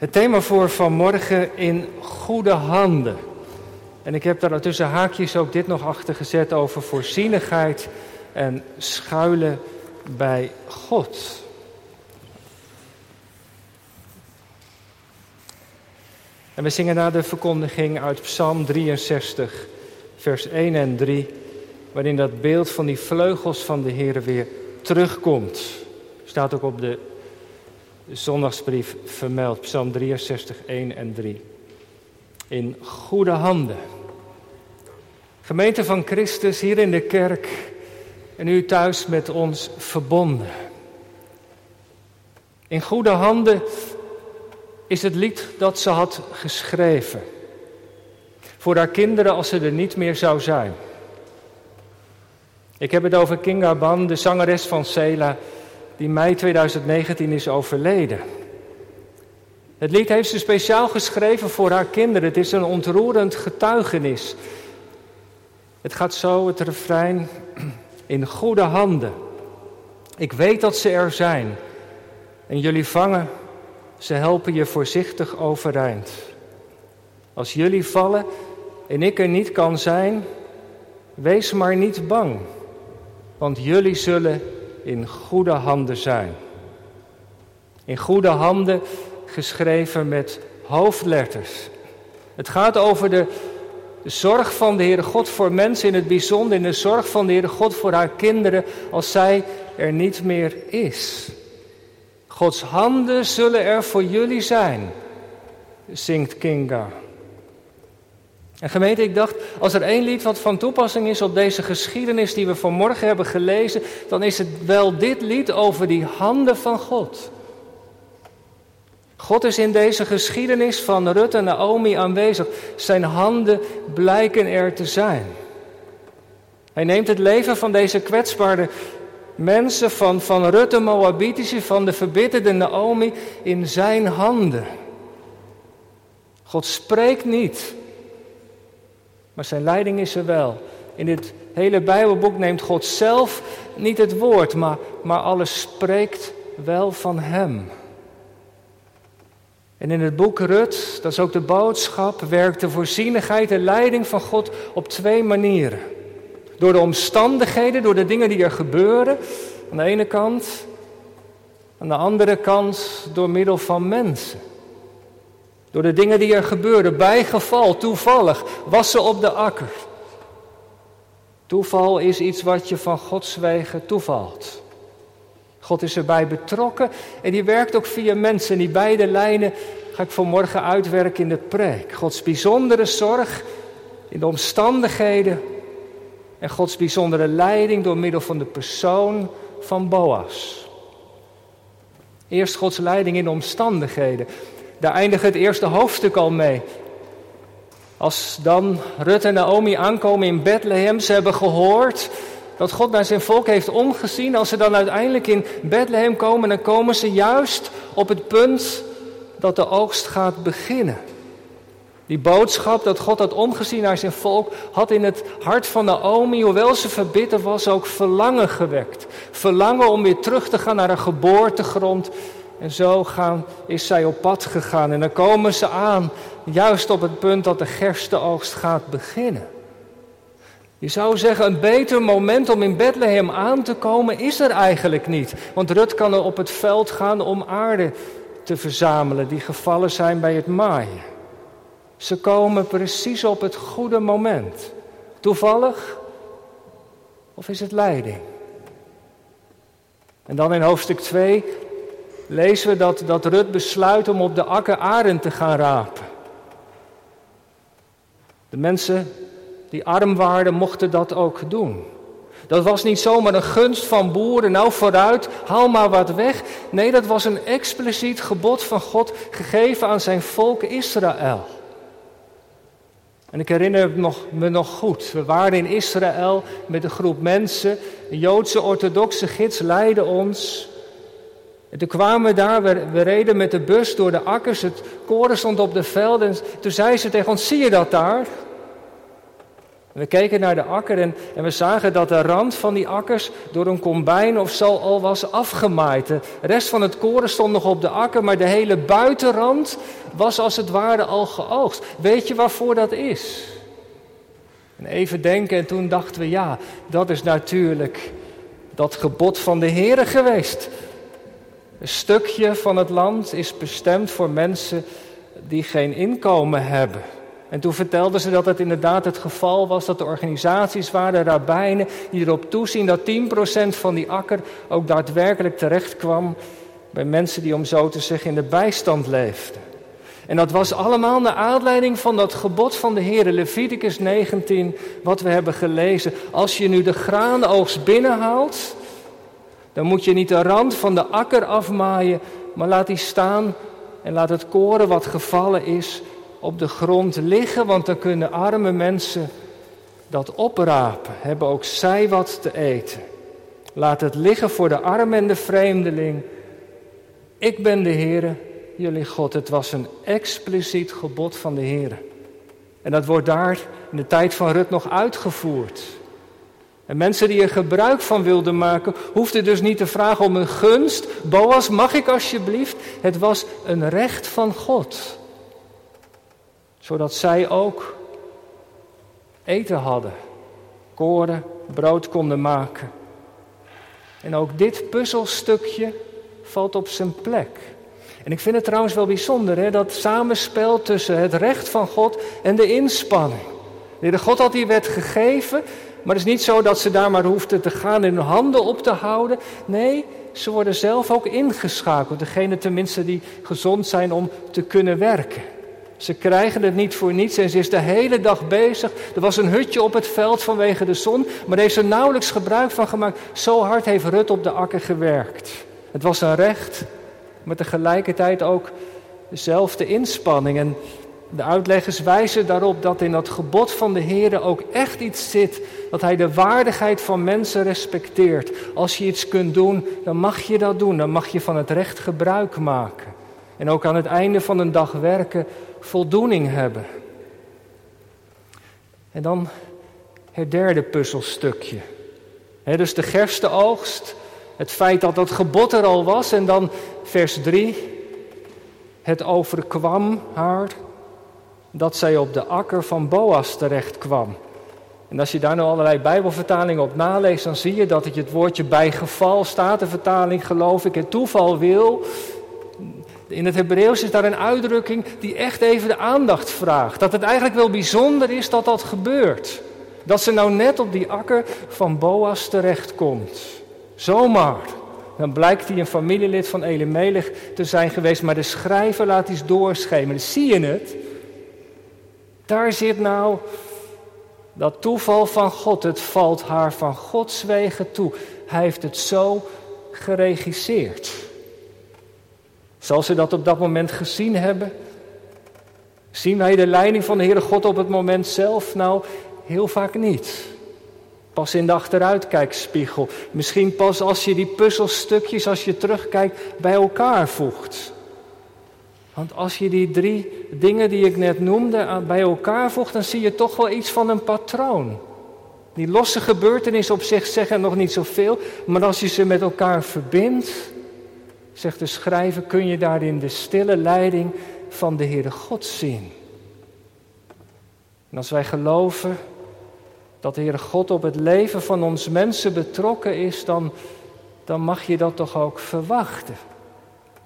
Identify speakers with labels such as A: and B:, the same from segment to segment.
A: Het thema voor vanmorgen in goede handen. En ik heb daar tussen haakjes ook dit nog achter gezet over voorzienigheid en schuilen bij God. En we zingen na de verkondiging uit Psalm 63, vers 1 en 3, waarin dat beeld van die vleugels van de Heer weer terugkomt. Staat ook op de zondagsbrief vermeld, Psalm 63, 1 en 3. In goede handen. Gemeente van Christus hier in de kerk en u thuis met ons verbonden. In goede handen is het lied dat ze had geschreven. Voor haar kinderen als ze er niet meer zou zijn. Ik heb het over Kinga Ban, de zangeres van Sela, die mei 2019 is overleden. Het lied heeft ze speciaal geschreven voor haar kinderen. Het is een ontroerend getuigenis. Het gaat zo, het refrein, in goede handen. Ik weet dat ze er zijn. En jullie vangen, ze helpen je voorzichtig overeind. Als jullie vallen en ik er niet kan zijn, wees maar niet bang. Want jullie zullen in goede handen zijn. In goede handen geschreven met hoofdletters. Het gaat over de, zorg van de Heere God voor mensen in het bijzonder, in de zorg van de Heere God voor haar kinderen als zij er niet meer is. Gods handen zullen er voor jullie zijn, zingt Kinga. En gemeente, ik dacht, als er één lied wat van toepassing is op deze geschiedenis die we vanmorgen hebben gelezen, dan is het wel dit lied over die handen van God. God is in deze geschiedenis van Rut en Naomi aanwezig. Zijn handen blijken er te zijn. Hij neemt het leven van deze kwetsbare mensen, van, van Rut de Moabitische, van de verbitterde Naomi, in zijn handen. God spreekt niet, maar zijn leiding is er wel. In dit hele Bijbelboek neemt God zelf niet het woord, maar, maar alles spreekt wel van Hem. En in het boek Rut, dat is ook de boodschap, werkt de voorzienigheid en leiding van God op twee manieren. Door de omstandigheden, door de dingen die er gebeuren, aan de ene kant. Aan de andere kant door middel van mensen. Door de dingen die er gebeuren, bij geval, toevallig, wassen op de akker. Toeval is iets wat je van Gods wegen toevalt. God is erbij betrokken en die werkt ook via mensen. Die beide lijnen ga ik vanmorgen uitwerken in de preek. Gods bijzondere zorg in de omstandigheden en Gods bijzondere leiding door middel van de persoon van Boas. Eerst Gods leiding in de omstandigheden. Daar eindigt het eerste hoofdstuk al mee. Als dan Rut en Naomi aankomen in Bethlehem, ze hebben gehoord dat God naar zijn volk heeft omgezien. Als ze dan uiteindelijk in Bethlehem komen, dan komen ze juist op het punt dat de oogst gaat beginnen. Die boodschap dat God had omgezien naar zijn volk, had in het hart van Naomi, hoewel ze verbitterd was, ook verlangen gewekt. Verlangen om weer terug te gaan naar haar geboortegrond. En zo gaan, is zij op pad gegaan. En dan komen ze aan, juist op het punt dat de gerstenoogst gaat beginnen. Je zou zeggen, een beter moment om in Bethlehem aan te komen is er eigenlijk niet. Want Rut kan er op het veld gaan om aarde te verzamelen die gevallen zijn bij het maaien. Ze komen precies op het goede moment. Toevallig? Of is het leiding? En dan in hoofdstuk 2 lezen we dat, dat Rut besluit om op de akker arend te gaan rapen. De mensen die arm waren, mochten dat ook doen. Dat was niet zomaar een gunst van boeren, nou vooruit, haal maar wat weg. Nee, dat was een expliciet gebod van God gegeven aan zijn volk Israël. En ik herinner me nog, goed, we waren in Israël met een groep mensen, een Joodse orthodoxe gids leidde ons. En toen kwamen we daar, we, we, reden met de bus door de akkers, het koren stond op de velden. En toen zei ze tegen ons, zie je dat daar? We keken naar de akker en, en, we zagen dat de rand van die akkers door een kombijn of zo al was afgemaaid. De rest van het koren stond nog op de akker, maar de hele buitenrand was als het ware al geoogst. Weet je waarvoor dat is? En even denken en toen dachten we, ja, dat is natuurlijk dat gebod van de Heere geweest. Een stukje van het land is bestemd voor mensen die geen inkomen hebben. En toen vertelden ze dat het inderdaad het geval was dat de organisaties waren, de die erop toezien dat 10% van die akker ook daadwerkelijk terecht kwam bij mensen die om zo te zeggen in de bijstand leefden. En dat was allemaal naar aanleiding van dat gebod van de Heer, Leviticus 19, wat we hebben gelezen. Als je nu de graanoogst binnenhaalt, dan moet je niet de rand van de akker afmaaien, maar laat die staan en laat het koren wat gevallen is op de grond liggen, want dan kunnen arme mensen dat oprapen, hebben ook zij wat te eten. Laat het liggen voor de arm en de vreemdeling. Ik ben de Heere, jullie God. Het was een expliciet gebod van de Heere. En dat wordt daar in de tijd van Rut nog uitgevoerd. En mensen die er gebruik van wilden maken, hoefden dus niet te vragen om een gunst. Boas, mag ik alsjeblieft? Het was een recht van God. Zodat zij ook eten hadden, koren, brood konden maken. En ook dit puzzelstukje valt op zijn plek. En ik vind het trouwens wel bijzonder, hè, dat samenspel tussen het recht van God en de inspanning. De God had die wet gegeven, maar het is niet zo dat ze daar maar hoefden te gaan en hun handen op te houden. Nee, ze worden zelf ook ingeschakeld. Degene tenminste die gezond zijn om te kunnen werken. Ze krijgen het niet voor niets en ze is de hele dag bezig. Er was een hutje op het veld vanwege de zon, maar daar heeft ze nauwelijks gebruik van gemaakt. Zo hard heeft Rut op de akker gewerkt. Het was een recht, maar tegelijkertijd ook dezelfde inspanning. En de uitleggers wijzen daarop dat in dat gebod van de Heer ook echt iets zit. Dat Hij de waardigheid van mensen respecteert. Als je iets kunt doen, dan mag je dat doen. Dan mag je van het recht gebruik maken. En ook aan het einde van een dag werken, voldoening hebben. En dan het derde puzzelstukje. Dus de gerstenoogst, het feit dat dat gebod er al was. En dan vers 3, het overkwam haar dat zij op de akker van Boas terecht kwam. En als je daar nou allerlei Bijbelvertalingen op naleest, dan zie je dat het, woordje bij geval staat, de vertaling geloof ik, het toeval wil. In het Hebreeuws is daar een uitdrukking die echt even de aandacht vraagt. Dat het eigenlijk wel bijzonder is dat dat gebeurt. Dat ze nou net op die akker van Boas terechtkomt. Zomaar. Dan blijkt hij een familielid van Elimelech te zijn geweest, maar de schrijver laat iets doorschemeren. Zie je het? Daar zit nou dat toeval van God. Het valt haar van Gods wegen toe. Hij heeft het zo geregisseerd. Zal ze dat op dat moment gezien hebben? Zien wij de leiding van de Heere God op het moment zelf? Nou, heel vaak niet. Pas in de achteruitkijkspiegel. Misschien pas als je die puzzelstukjes, als je terugkijkt, bij elkaar voegt. Want als je die drie dingen die ik net noemde bij elkaar voegt, dan zie je toch wel iets van een patroon. Die losse gebeurtenissen op zich zeggen nog niet zoveel, maar als je ze met elkaar verbindt, zegt de schrijver, kun je daarin de stille leiding van de Heere God zien. En als wij geloven dat de Heere God op het leven van ons mensen betrokken is, dan, dan mag je dat toch ook verwachten.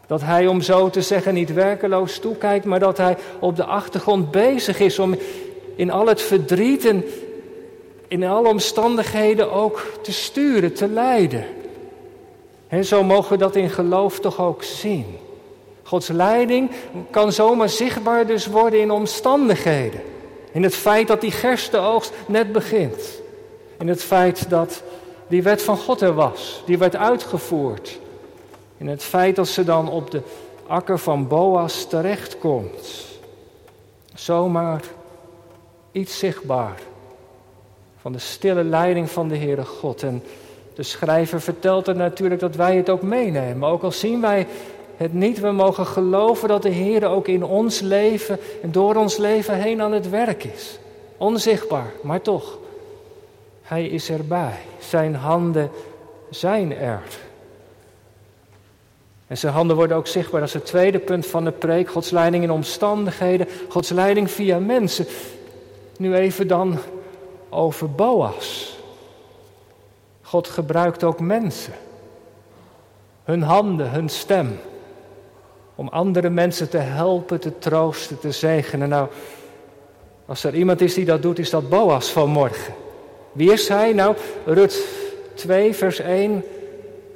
A: Dat hij, om zo te zeggen, niet werkeloos toekijkt, maar dat hij op de achtergrond bezig is om in al het verdriet en in alle omstandigheden ook te sturen, te leiden. En zo mogen we dat in geloof toch ook zien. Gods leiding kan zomaar zichtbaar dus worden in omstandigheden. In het feit dat die gerstenoogst net begint. In het feit dat die wet van God er was, die werd uitgevoerd. In het feit dat ze dan op de akker van Boas terechtkomt. Zomaar iets zichtbaar van de stille leiding van de Heere God. En de schrijver vertelt er natuurlijk dat wij het ook meenemen. Ook al zien wij het niet, we mogen geloven dat de Heer ook in ons leven en door ons leven heen aan het werk is. Onzichtbaar, maar toch. Hij is erbij. Zijn handen zijn er. En zijn handen worden ook zichtbaar. Dat is het tweede punt van de preek. Gods leiding in omstandigheden. Gods leiding via mensen. Nu even dan over Boas. God gebruikt ook mensen. Hun handen, hun stem. Om andere mensen te helpen, te troosten, te zegenen. Nou, als er iemand is die dat doet, is dat Boas vanmorgen. Wie is hij? Nou, Rut 2, vers 1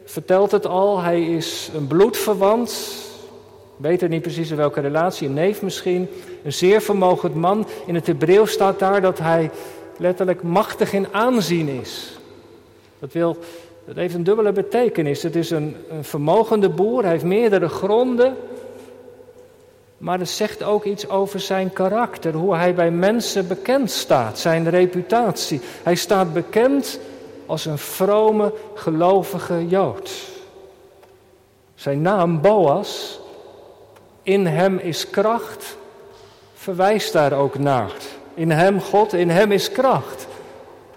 A: vertelt het al. Hij is een bloedverwant. Weet niet precies in welke relatie, een neef misschien. Een zeer vermogend man. In het Hebreeuws staat daar dat hij letterlijk machtig in aanzien is. Dat, wil, dat heeft een dubbele betekenis. Het is een, een vermogende boer, hij heeft meerdere gronden. Maar het zegt ook iets over zijn karakter, hoe hij bij mensen bekend staat, zijn reputatie. Hij staat bekend als een vrome, gelovige Jood. Zijn naam Boas, in hem is kracht, verwijst daar ook naar. In hem God, in hem is kracht.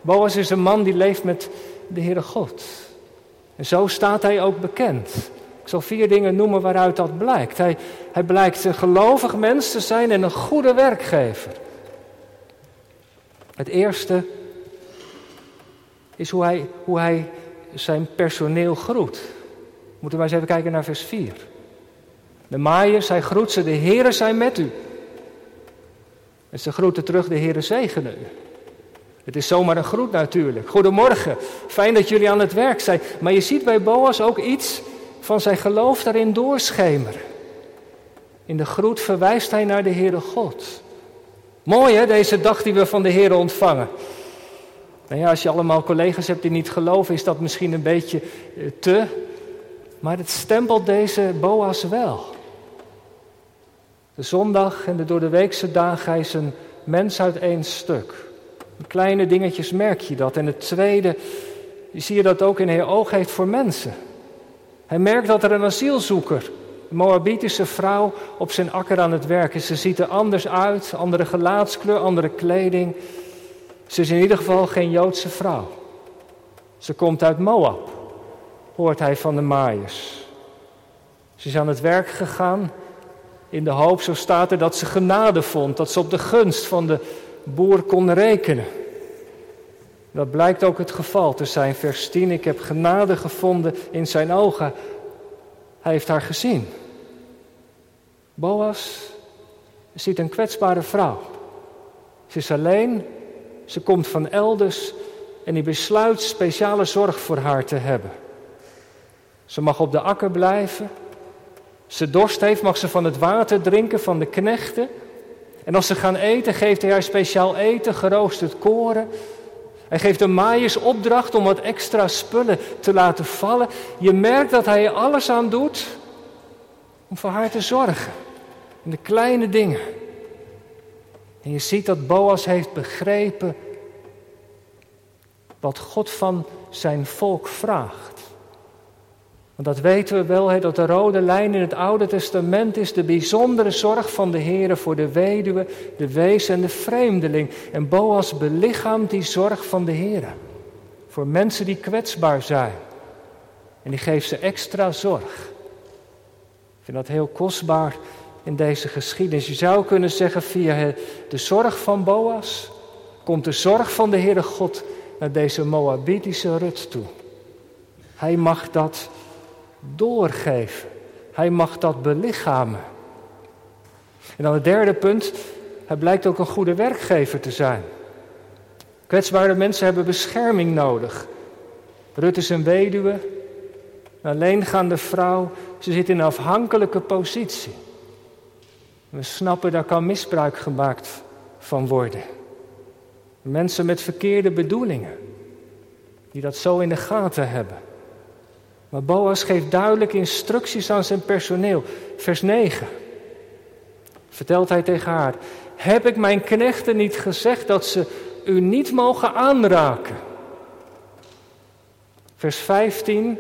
A: Boas is een man die leeft met de Heere God. En zo staat hij ook bekend. Ik zal vier dingen noemen waaruit dat blijkt. Hij, hij blijkt een gelovig mens te zijn en een goede werkgever. Het eerste is hoe hij, hoe hij zijn personeel groet. Moeten we eens even kijken naar vers 4. De maaiers, hij groet ze, de heren zijn met u. En ze groeten terug, de heren zegenen u. Het is zomaar een groet natuurlijk. Goedemorgen, fijn dat jullie aan het werk zijn. Maar je ziet bij Boas ook iets van zijn geloof daarin doorschemeren. In de groet verwijst hij naar de Heere God. Mooi hè, deze dag die we van de Heere ontvangen. Nou ja, als je allemaal collega's hebt die niet geloven, is dat misschien een beetje eh, te. Maar het stempelt deze Boas wel. De zondag en de door de weekse dagen is een mens uit één stuk. In kleine dingetjes merk je dat. En het tweede, zie je dat ook in Heer oog heeft voor mensen. Hij merkt dat er een asielzoeker, een Moabitische vrouw, op zijn akker aan het werk is. Ze ziet er anders uit, andere gelaatskleur, andere kleding. Ze is in ieder geval geen Joodse vrouw. Ze komt uit Moab, hoort hij van de maaiers. Ze is aan het werk gegaan in de hoop, zo staat er, dat ze genade vond, dat ze op de gunst van de boer kon rekenen. Dat blijkt ook het geval te zijn. Vers 10, ik heb genade gevonden in zijn ogen. Hij heeft haar gezien. Boas ziet een kwetsbare vrouw. Ze is alleen, ze komt van elders en hij besluit speciale zorg voor haar te hebben. Ze mag op de akker blijven. Ze dorst heeft, mag ze van het water drinken van de knechten. En als ze gaan eten, geeft hij haar speciaal eten, geroosterd koren. Hij geeft de maaiers opdracht om wat extra spullen te laten vallen. Je merkt dat hij er alles aan doet om voor haar te zorgen. In de kleine dingen. En je ziet dat Boas heeft begrepen wat God van zijn volk vraagt. Want dat weten we wel, hè, dat de rode lijn in het Oude Testament is de bijzondere zorg van de Heer voor de weduwe, de wees en de vreemdeling. En Boas belichaamt die zorg van de Heer voor mensen die kwetsbaar zijn. En die geeft ze extra zorg. Ik vind dat heel kostbaar in deze geschiedenis. Je zou kunnen zeggen, via de zorg van Boas komt de zorg van de Heere God naar deze Moabitische Rut toe. Hij mag dat doorgeven. Hij mag dat belichamen. En dan het derde punt, hij blijkt ook een goede werkgever te zijn. Kwetsbare mensen hebben bescherming nodig. Rut is een weduwe, een alleengaande vrouw. Ze zit in een afhankelijke positie. We snappen, daar kan misbruik gemaakt van worden. Mensen met verkeerde bedoelingen, die dat zo in de gaten hebben. Maar Boas geeft duidelijk instructies aan zijn personeel. Vers 9 vertelt hij tegen haar: Heb ik mijn knechten niet gezegd dat ze u niet mogen aanraken? Vers 15: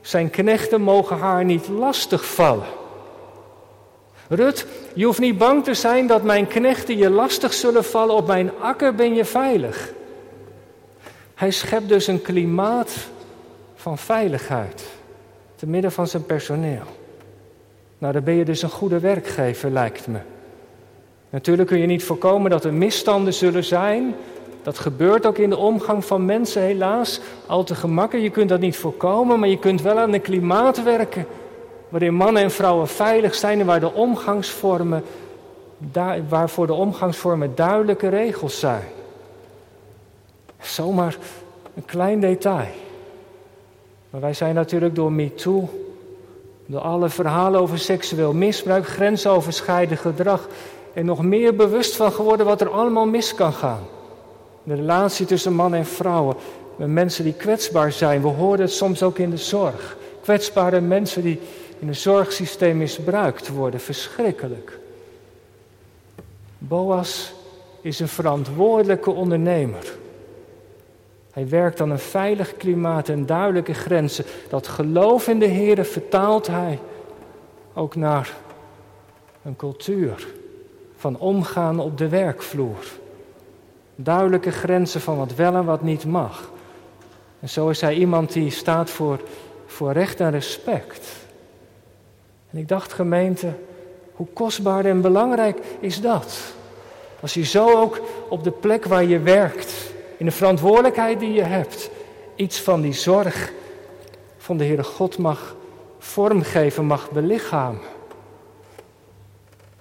A: Zijn knechten mogen haar niet lastig vallen. Rut, je hoeft niet bang te zijn dat mijn knechten je lastig zullen vallen. Op mijn akker ben je veilig. Hij schept dus een klimaat van veiligheid te midden van zijn personeel. Nou, dan ben je dus een goede werkgever, lijkt me. Natuurlijk kun je niet voorkomen dat er misstanden zullen zijn. Dat gebeurt ook in de omgang van mensen, helaas. Al te gemakkelijk. Je kunt dat niet voorkomen, maar je kunt wel aan een klimaat werken. Waarin mannen en vrouwen veilig zijn en waar de omgangsvormen, waarvoor de omgangsvormen duidelijke regels zijn. Zomaar een klein detail. Maar wij zijn natuurlijk door MeToo, door alle verhalen over seksueel misbruik, grensoverschrijdend gedrag en nog meer bewust van geworden wat er allemaal mis kan gaan. De relatie tussen man en vrouwen, met mensen die kwetsbaar zijn. We horen het soms ook in de zorg. Kwetsbare mensen die in het zorgsysteem misbruikt worden, verschrikkelijk. Boas is een verantwoordelijke ondernemer. Hij werkt aan een veilig klimaat en duidelijke grenzen. Dat geloof in de Heer vertaalt hij ook naar een cultuur van omgaan op de werkvloer. Duidelijke grenzen van wat wel en wat niet mag. En zo is hij iemand die staat voor, voor recht en respect. En ik dacht, gemeente, hoe kostbaar en belangrijk is dat? Als je zo ook op de plek waar je werkt, in de verantwoordelijkheid die je hebt, iets van die zorg van de Heere God mag vormgeven, mag belichamen.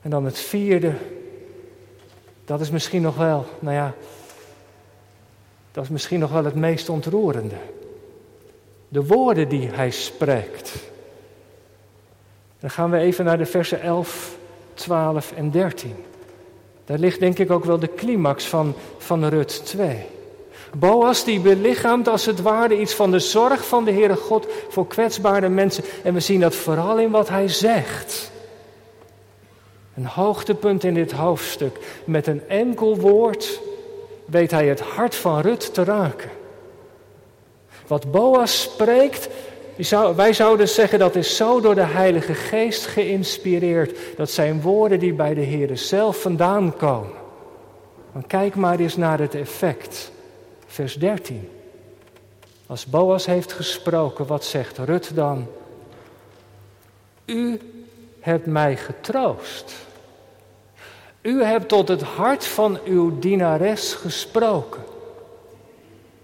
A: En dan het vierde, dat is misschien nog wel, nou ja, dat is misschien nog wel het meest ontroerende. De woorden die hij spreekt. Dan gaan we even naar de versen 11, 12 en 13. Daar ligt denk ik ook wel de climax van, van Rut 2. Boas die belichaamt als het ware iets van de zorg van de Heere God voor kwetsbare mensen. En we zien dat vooral in wat hij zegt. Een hoogtepunt in dit hoofdstuk. Met een enkel woord weet hij het hart van Rut te raken. Wat Boas spreekt, zou, wij zouden zeggen dat is zo door de Heilige Geest geïnspireerd. Dat zijn woorden die bij de Heer zelf vandaan komen. Maar kijk maar eens naar het effect. Vers 13. Als Boas heeft gesproken, wat zegt Rut dan? U hebt mij getroost. U hebt tot het hart van uw dienares gesproken.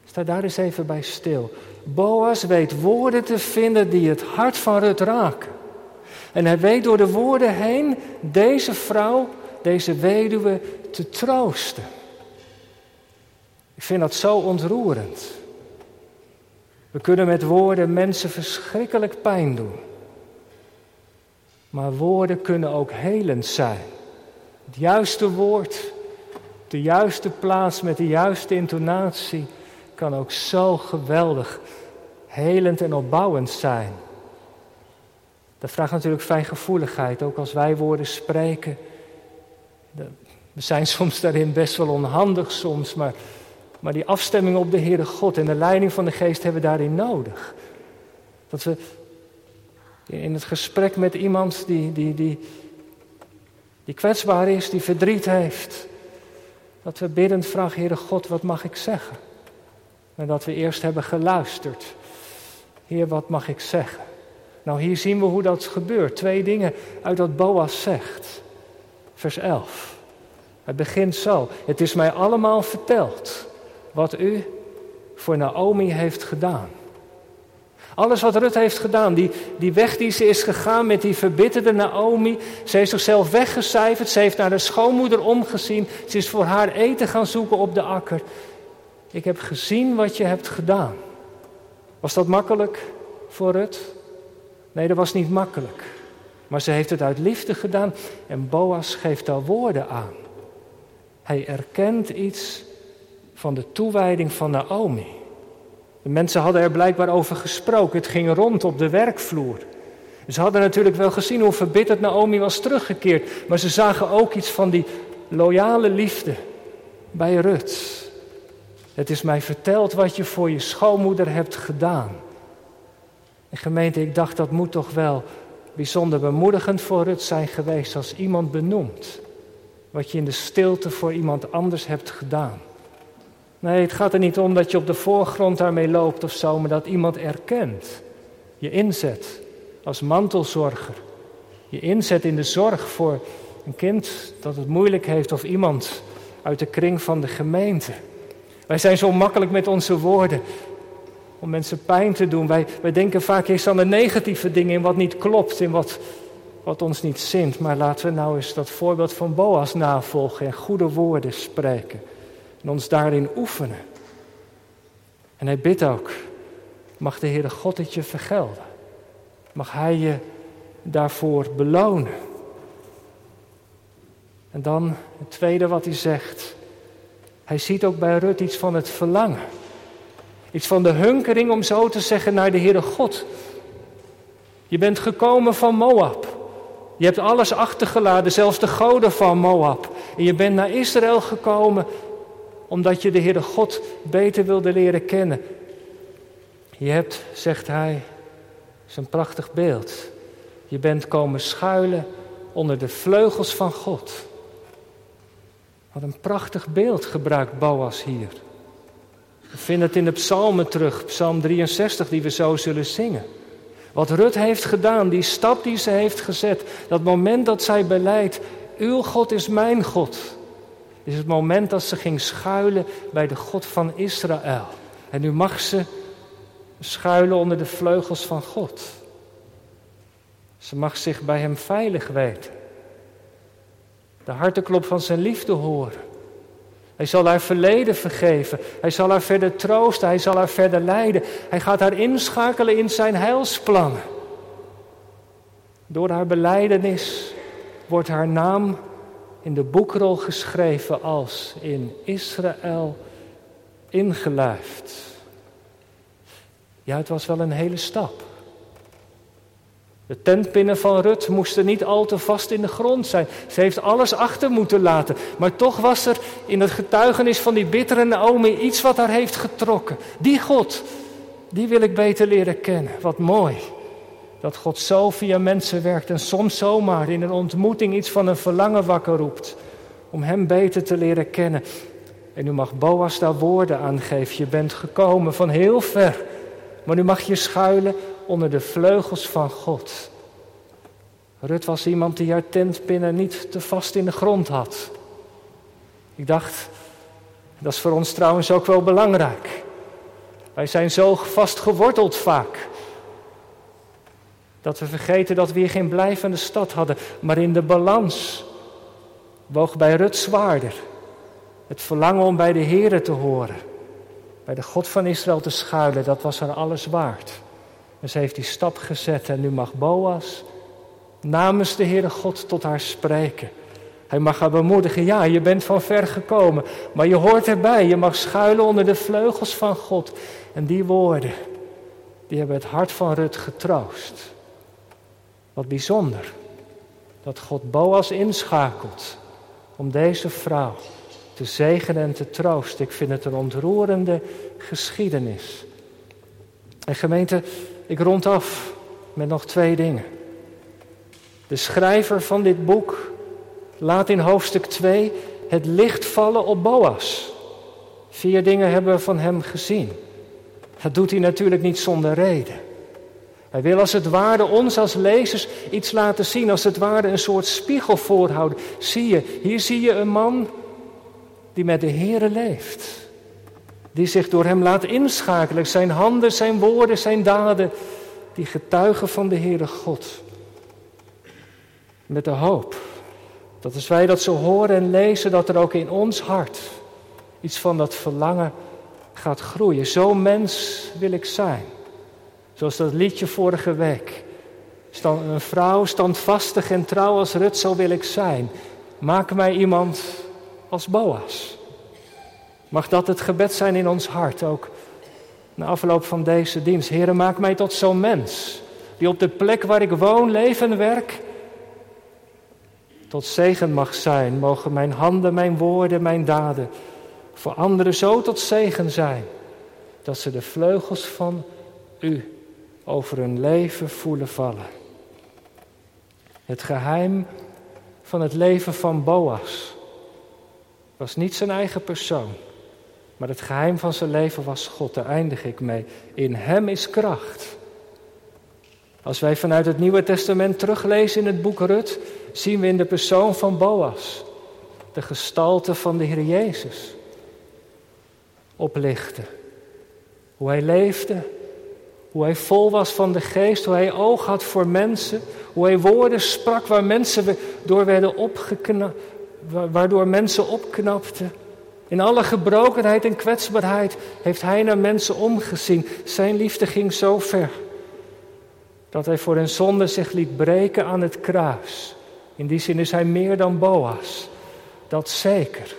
A: Sta daar eens even bij stil. Boas weet woorden te vinden die het hart van Rut raken. En hij weet door de woorden heen deze vrouw, deze weduwe, te troosten. Ik vind dat zo ontroerend. We kunnen met woorden mensen verschrikkelijk pijn doen. Maar woorden kunnen ook helend zijn. Het juiste woord, de juiste plaats met de juiste intonatie kan ook zo geweldig helend en opbouwend zijn. Dat vraagt natuurlijk fijngevoeligheid, ook als wij woorden spreken. We zijn soms daarin best wel onhandig soms, maar, maar die afstemming op de Heere God en de leiding van de Geest hebben we daarin nodig. Dat we in het gesprek met iemand die, die, die, die kwetsbaar is, die verdriet heeft, dat we biddend vragen, Heere God, wat mag ik zeggen? En dat we eerst hebben geluisterd. Heer, wat mag ik zeggen? Nou, hier zien we hoe dat gebeurt. Twee dingen uit wat Boas zegt. Vers 11. Het begint zo. Het is mij allemaal verteld wat u voor Naomi heeft gedaan. Alles wat Rut heeft gedaan, die, die weg die ze is gegaan met die verbitterde Naomi. Ze heeft zichzelf weggecijferd, ze heeft naar de schoonmoeder omgezien. Ze is voor haar eten gaan zoeken op de akker. Ik heb gezien wat je hebt gedaan. Was dat makkelijk voor Rut? Nee, dat was niet makkelijk. Maar ze heeft het uit liefde gedaan en Boas geeft daar woorden aan. Hij erkent iets van de toewijding van Naomi. De mensen hadden er blijkbaar over gesproken. Het ging rond op de werkvloer. Ze hadden natuurlijk wel gezien hoe verbitterd Naomi was teruggekeerd. Maar ze zagen ook iets van die loyale liefde bij Rut. Het is mij verteld wat je voor je schoonmoeder hebt gedaan. En gemeente, ik dacht dat moet toch wel bijzonder bemoedigend voor Rut zijn geweest als iemand benoemt wat je in de stilte voor iemand anders hebt gedaan. Nee, het gaat er niet om dat je op de voorgrond daarmee loopt of zo, maar dat iemand erkent. Je inzet als mantelzorger. Je inzet in de zorg voor een kind dat het moeilijk heeft of iemand uit de kring van de gemeente. Wij zijn zo makkelijk met onze woorden om mensen pijn te doen. Wij, wij denken vaak eerst aan de negatieve dingen, in wat niet klopt, in wat, wat ons niet zint. Maar laten we nou eens dat voorbeeld van Boas navolgen en goede woorden spreken. En ons daarin oefenen. En hij bidt ook, mag de Heere God het je vergelden. Mag Hij je daarvoor belonen. En dan het tweede wat hij zegt. Hij ziet ook bij Rut iets van het verlangen. Iets van de hunkering, om zo te zeggen, naar de Heere God. Je bent gekomen van Moab. Je hebt alles achtergelaten, zelfs de goden van Moab. En je bent naar Israël gekomen omdat je de Heere God beter wilde leren kennen. Je hebt, zegt hij, een prachtig beeld. Je bent komen schuilen onder de vleugels van God. Wat een prachtig beeld gebruikt Boas hier. We vinden het in de psalmen terug, psalm 63, die we zo zullen zingen. Wat Rut heeft gedaan, die stap die ze heeft gezet, dat moment dat zij beleidt, uw God is mijn God, is het moment dat ze ging schuilen bij de God van Israël. En nu mag ze schuilen onder de vleugels van God. Ze mag zich bij Hem veilig weten. De harteklop van Zijn liefde horen. Hij zal haar verleden vergeven. Hij zal haar verder troosten. Hij zal haar verder leiden. Hij gaat haar inschakelen in zijn heilsplannen. Door haar beleidenis wordt haar naam in de boekrol geschreven als in Israël ingelijfd. Ja, het was wel een hele stap. De tentpinnen van Rut moesten niet al te vast in de grond zijn. Ze heeft alles achter moeten laten. Maar toch was er in het getuigenis van die bittere Naomi iets wat haar heeft getrokken. Die God, die wil ik beter leren kennen. Wat mooi. Dat God zo via mensen werkt en soms zomaar in een ontmoeting iets van een verlangen wakker roept. Om Hem beter te leren kennen. En nu mag Boas daar woorden aan geven. Je bent gekomen van heel ver. Maar nu mag je schuilen onder de vleugels van God. Rut was iemand die haar tentpinnen niet te vast in de grond had. Ik dacht, dat is voor ons trouwens ook wel belangrijk. Wij zijn zo vast geworteld vaak. Dat we vergeten dat we hier geen blijvende stad hadden. Maar in de balans woog bij Rut zwaarder. Het verlangen om bij de Here te horen. Bij de God van Israël te schuilen, dat was haar alles waard. En ze heeft die stap gezet en nu mag Boas namens de Heere God tot haar spreken. Hij mag haar bemoedigen, ja, je bent van ver gekomen, maar je hoort erbij. Je mag schuilen onder de vleugels van God. En die woorden, die hebben het hart van Rut getroost. Wat bijzonder, dat God Boas inschakelt om deze vrouw te zegenen en te troosten. Ik vind het een ontroerende geschiedenis. En gemeente, ik rond af met nog twee dingen. De schrijver van dit boek laat in hoofdstuk 2 het licht vallen op Boas. Vier dingen hebben we van hem gezien. Dat doet hij natuurlijk niet zonder reden. Hij wil als het ware ons als lezers iets laten zien, als het ware een soort spiegel voorhouden. Zie je, hier zie je een man die met de Here leeft die zich door hem laat inschakelen. Zijn handen, zijn woorden, zijn daden, die getuigen van de Heere God. Met de hoop dat als wij dat zo horen en lezen, dat er ook in ons hart iets van dat verlangen gaat groeien. Zo mens wil ik zijn. Zoals dat liedje vorige week. Een vrouw standvastig en trouw als Rut, zo wil ik zijn. Maak mij iemand als Boas. Mag dat het gebed zijn in ons hart ook na afloop van deze dienst. Heer, maak mij tot zo'n mens die op de plek waar ik woon, leef en werk tot zegen mag zijn. Mogen mijn handen, mijn woorden, mijn daden voor anderen zo tot zegen zijn dat ze de vleugels van u over hun leven voelen vallen. Het geheim van het leven van Boas was niet zijn eigen persoon Maar het geheim van zijn leven was God, daar eindig ik mee. In Hem is kracht. Als wij vanuit het Nieuwe Testament teruglezen in het boek Rut, zien we in de persoon van Boas de gestalte van de Heer Jezus oplichten. Hoe hij leefde, hoe hij vol was van de geest, hoe hij oog had voor mensen, hoe hij woorden sprak waar mensen door werden opgeknapt, waardoor mensen opknapten. In alle gebrokenheid en kwetsbaarheid heeft hij naar mensen omgezien. Zijn liefde ging zo ver dat hij voor hun zonde zich liet breken aan het kruis. In die zin is hij meer dan Boas, dat zeker.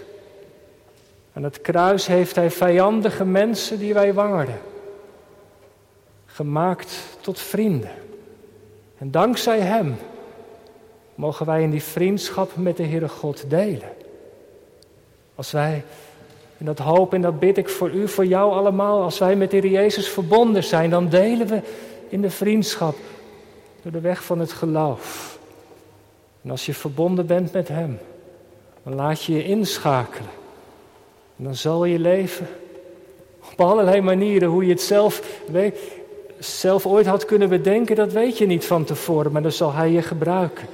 A: Aan het kruis heeft hij vijandige mensen die wij waren, gemaakt tot vrienden. En dankzij hem mogen wij in die vriendschap met de Heere God delen. Als wij, en dat hoop en dat bid ik voor u, voor jou allemaal, als wij met de Heer Jezus verbonden zijn, dan delen we in de vriendschap door de weg van het geloof. En als je verbonden bent met Hem, dan laat je je inschakelen. En dan zal je leven op allerlei manieren, hoe je het zelf, weet, zelf ooit had kunnen bedenken, dat weet je niet van tevoren, maar dan zal Hij je gebruiken.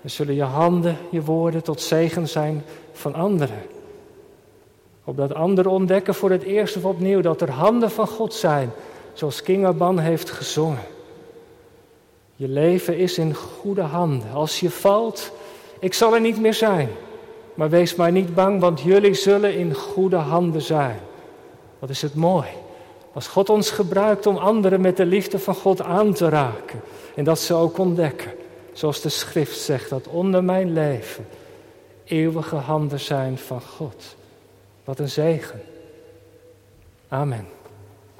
A: Dan zullen je handen, je woorden tot zegen zijn van anderen. Opdat anderen ontdekken voor het eerst of opnieuw dat er handen van God zijn, zoals King Aban heeft gezongen. Je leven is in goede handen. Als je valt, ik zal er niet meer zijn. Maar wees maar niet bang, want jullie zullen in goede handen zijn. Wat is het mooi. Als God ons gebruikt om anderen met de liefde van God aan te raken. En dat ze ook ontdekken. Zoals de schrift zegt, dat onder mijn leven eeuwige handen zijn van God. Wat een zegen. Amen.